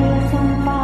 Đưa.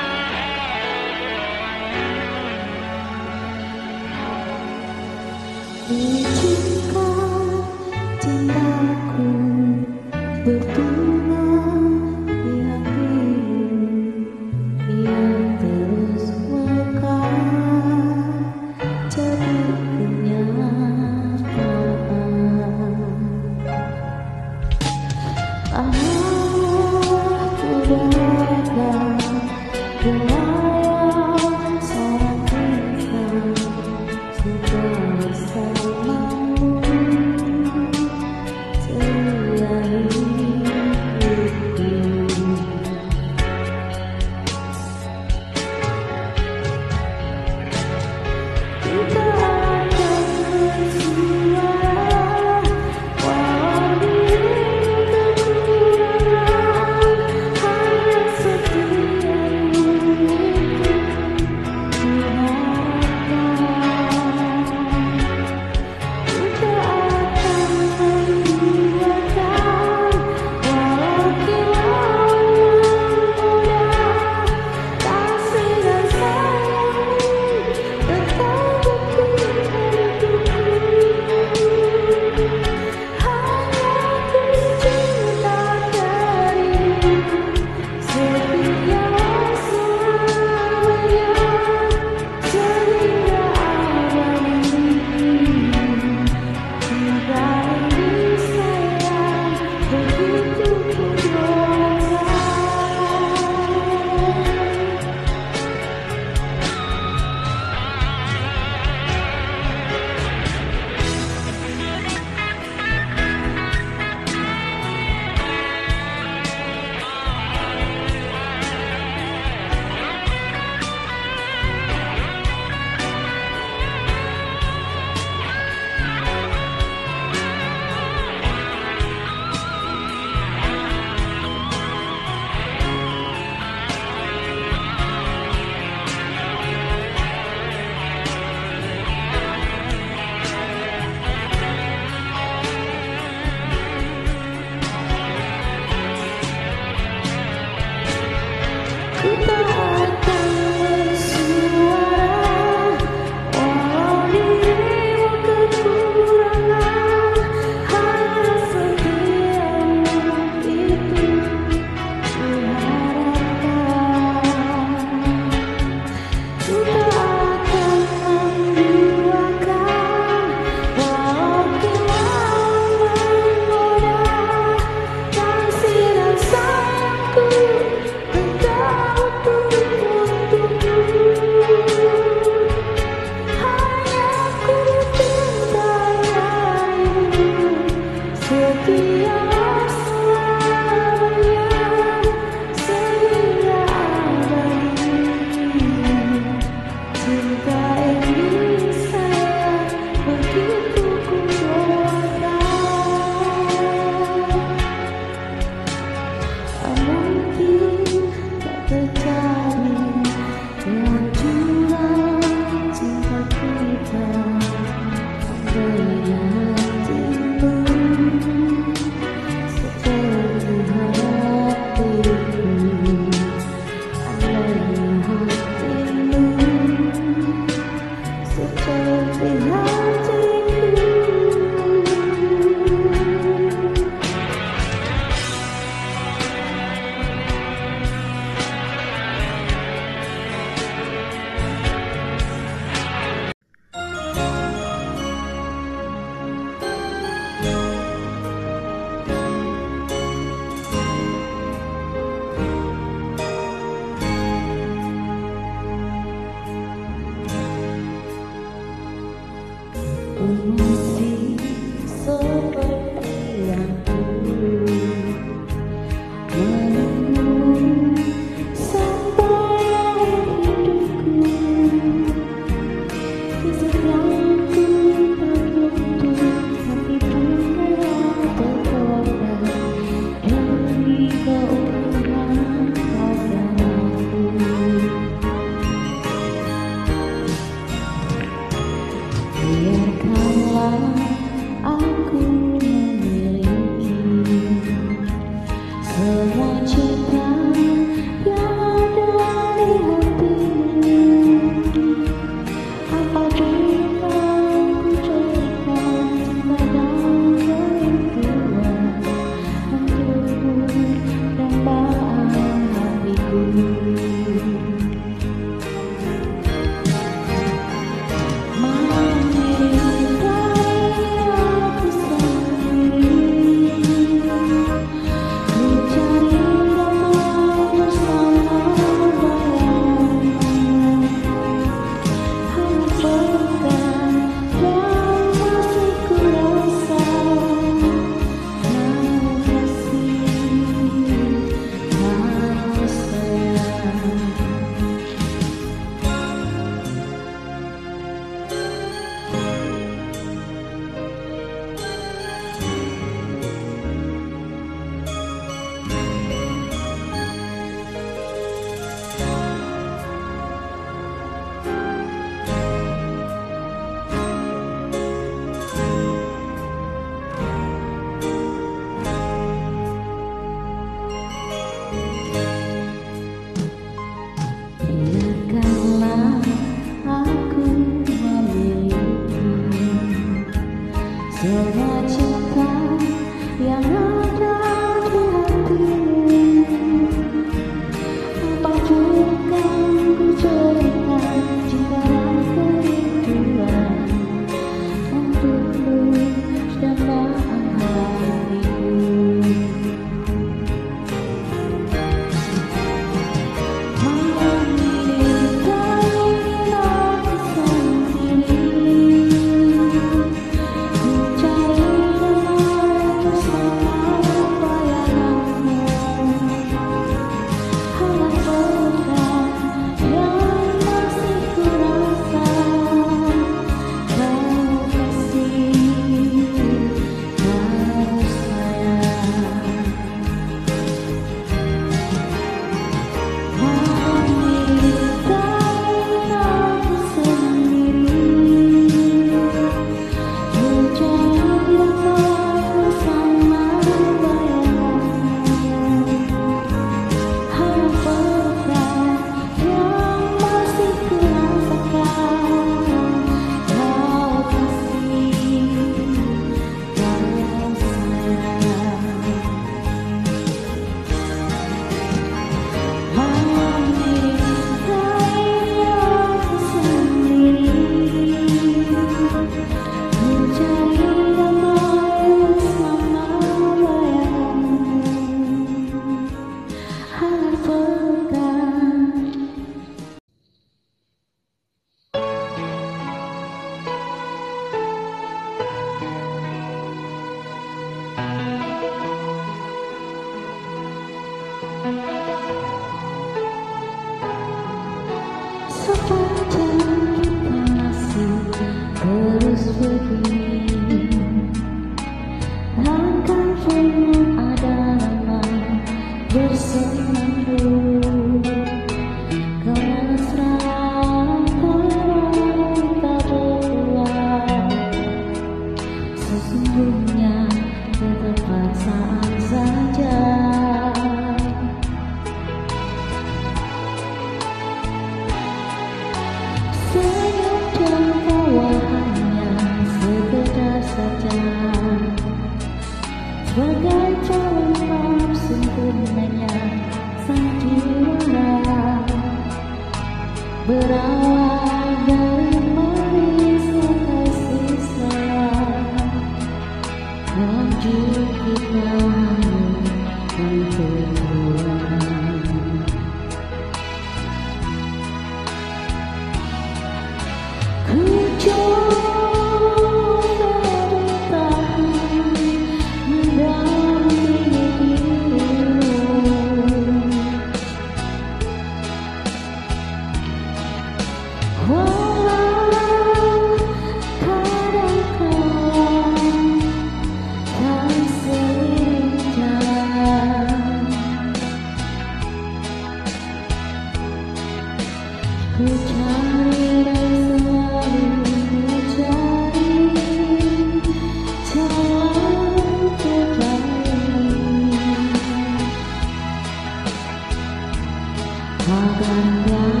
花瓣飘